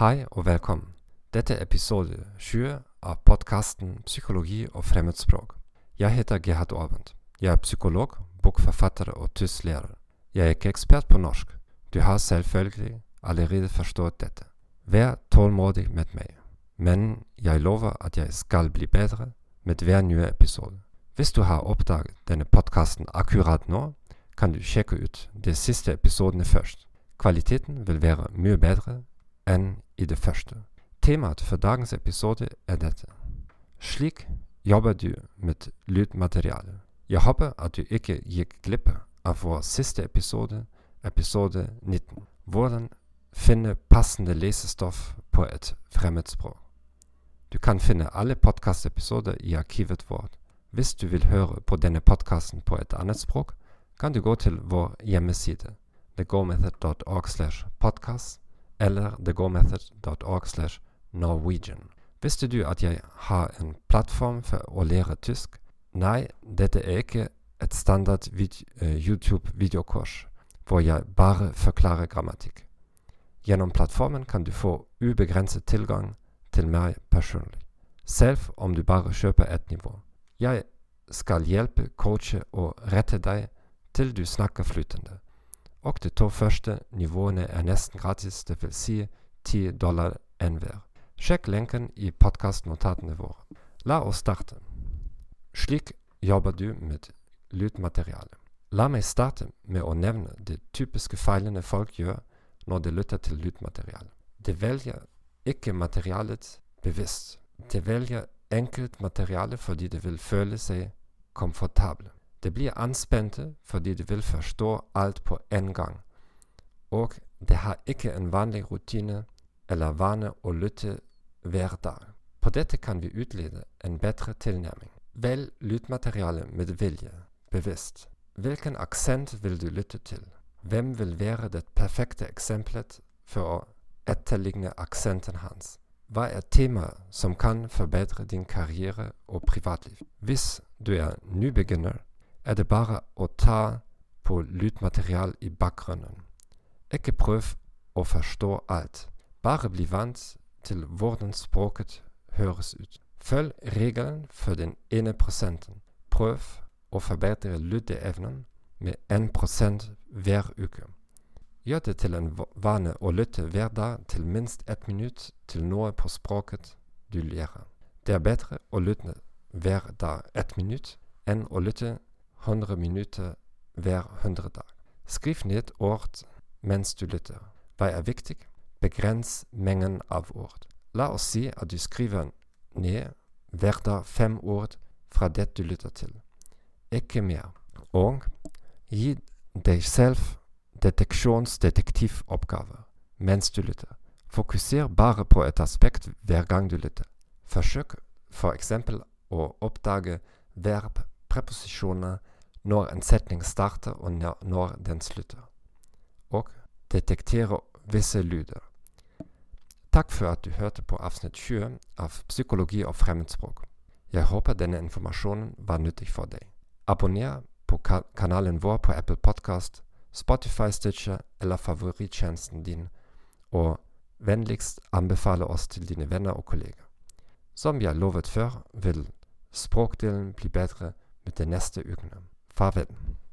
Hei og velkommen. Dette er episode 20 av podkasten Psykologi og fremmedspråk. Jeg heter Gerhard Aabent. Jeg er psykolog, bokforfatter og tysklærer. Jeg er ikke ekspert på norsk. Du har selvfølgelig allerede forstått dette. Vær tålmodig med meg. Men jeg lover at jeg skal bli bedre med hver nye episode. Hvis du har oppdaget denne podkasten akkurat nå, kan du sjekke ut de siste episodene først. Kvaliteten vil være mye bedre enn i det første. Temaet for dagens episode er dette. Slik jobber du med lydmateriale. Jeg håper at du ikke gikk glipp av vår siste episode, episode 19. Hvordan finne passende lesestoff på et fremmedspråk. Du kan finne alle podkastepisoder i arkivet vårt. Hvis du vil høre på denne podkasten på et annet språk, kan du gå til vår hjemmeside thegomethod.org slash podcast eller thegomethod.org slash norwegian. Visste du at jeg har en plattform for å lære tysk? Nei, dette er ikke et standard vid uh, YouTube-videokurs hvor jeg bare forklarer grammatikk. Gjennom plattformen kan du få ubegrenset tilgang til meg personlig, selv om du bare kjøper ett nivå. Jeg skal hjelpe, coache og rette deg til du snakker flytende. Og de to første nivåene er nesten gratis, dvs. Si 10 dollar enhver. Sjekk lenken i podkastnotatene våre. La oss starte. Slik jobber du med lydmateriale. La meg starte med å nevne de typiske feilene folk gjør når de lytter til lydmateriale. De velger ikke materialet bevisst. De velger enkelt materiale fordi de vil føle seg komfortable. De blir anspente fordi du vil forstå alt på en gang, og det har ikke en vanlig rutine eller vane å lytte hver dag. På dette kan vi utlede en bedre tilnærming. Velg lydmateriale med vilje, bevisst. Hvilken aksent vil du lytte til? Hvem vil være det perfekte eksempelet for å etterligne aksenten hans? Hva er temaet som kan forbedre din karriere og privatliv? Hvis du er nybegynner, er det bare å ta på lydmaterial i bakgrunnen. Ikke prøv å forstå alt. Bare bli vant til hvordan språket høres ut. Følg regelen for den ene prosenten. Prøv å forbedre lytteevnen med 1 hver uke. Gjør det til en vane å lytte hver dag til minst ett minutt til noe på språket du lærer. Det er bedre å lytte hver dag ett minutt enn å lytte 100 minutter hver 100 dag. Skriv ned ord mens du lytter. Hva er viktig? Begrens mengden av ord. La oss si at du skriver ned hver dag fem ord fra det du lytter til. Ikke mer. Og Gi deg selv deteksjonsdetektivoppgaver mens du lytter. Fokuser bare på et aspekt hver gang du lytter. Forsøk f.eks. å oppdage verb, preposisjoner, når en setning starter og når den slutter. Og detektere visse lyder. Takk for at du hørte på avsnitt 20 av Psykologi og fremmedspråk. Jeg håper denne informasjonen var nyttig for deg. Abonner på ka kanalen vår på Apple Podcast, Spotify Stitcher eller favorittjenesten din, og vennligst anbefale oss til dine venner og kolleger. Som har lovet før, vil språkdelen bli bedre med de neste ukene. Pop it.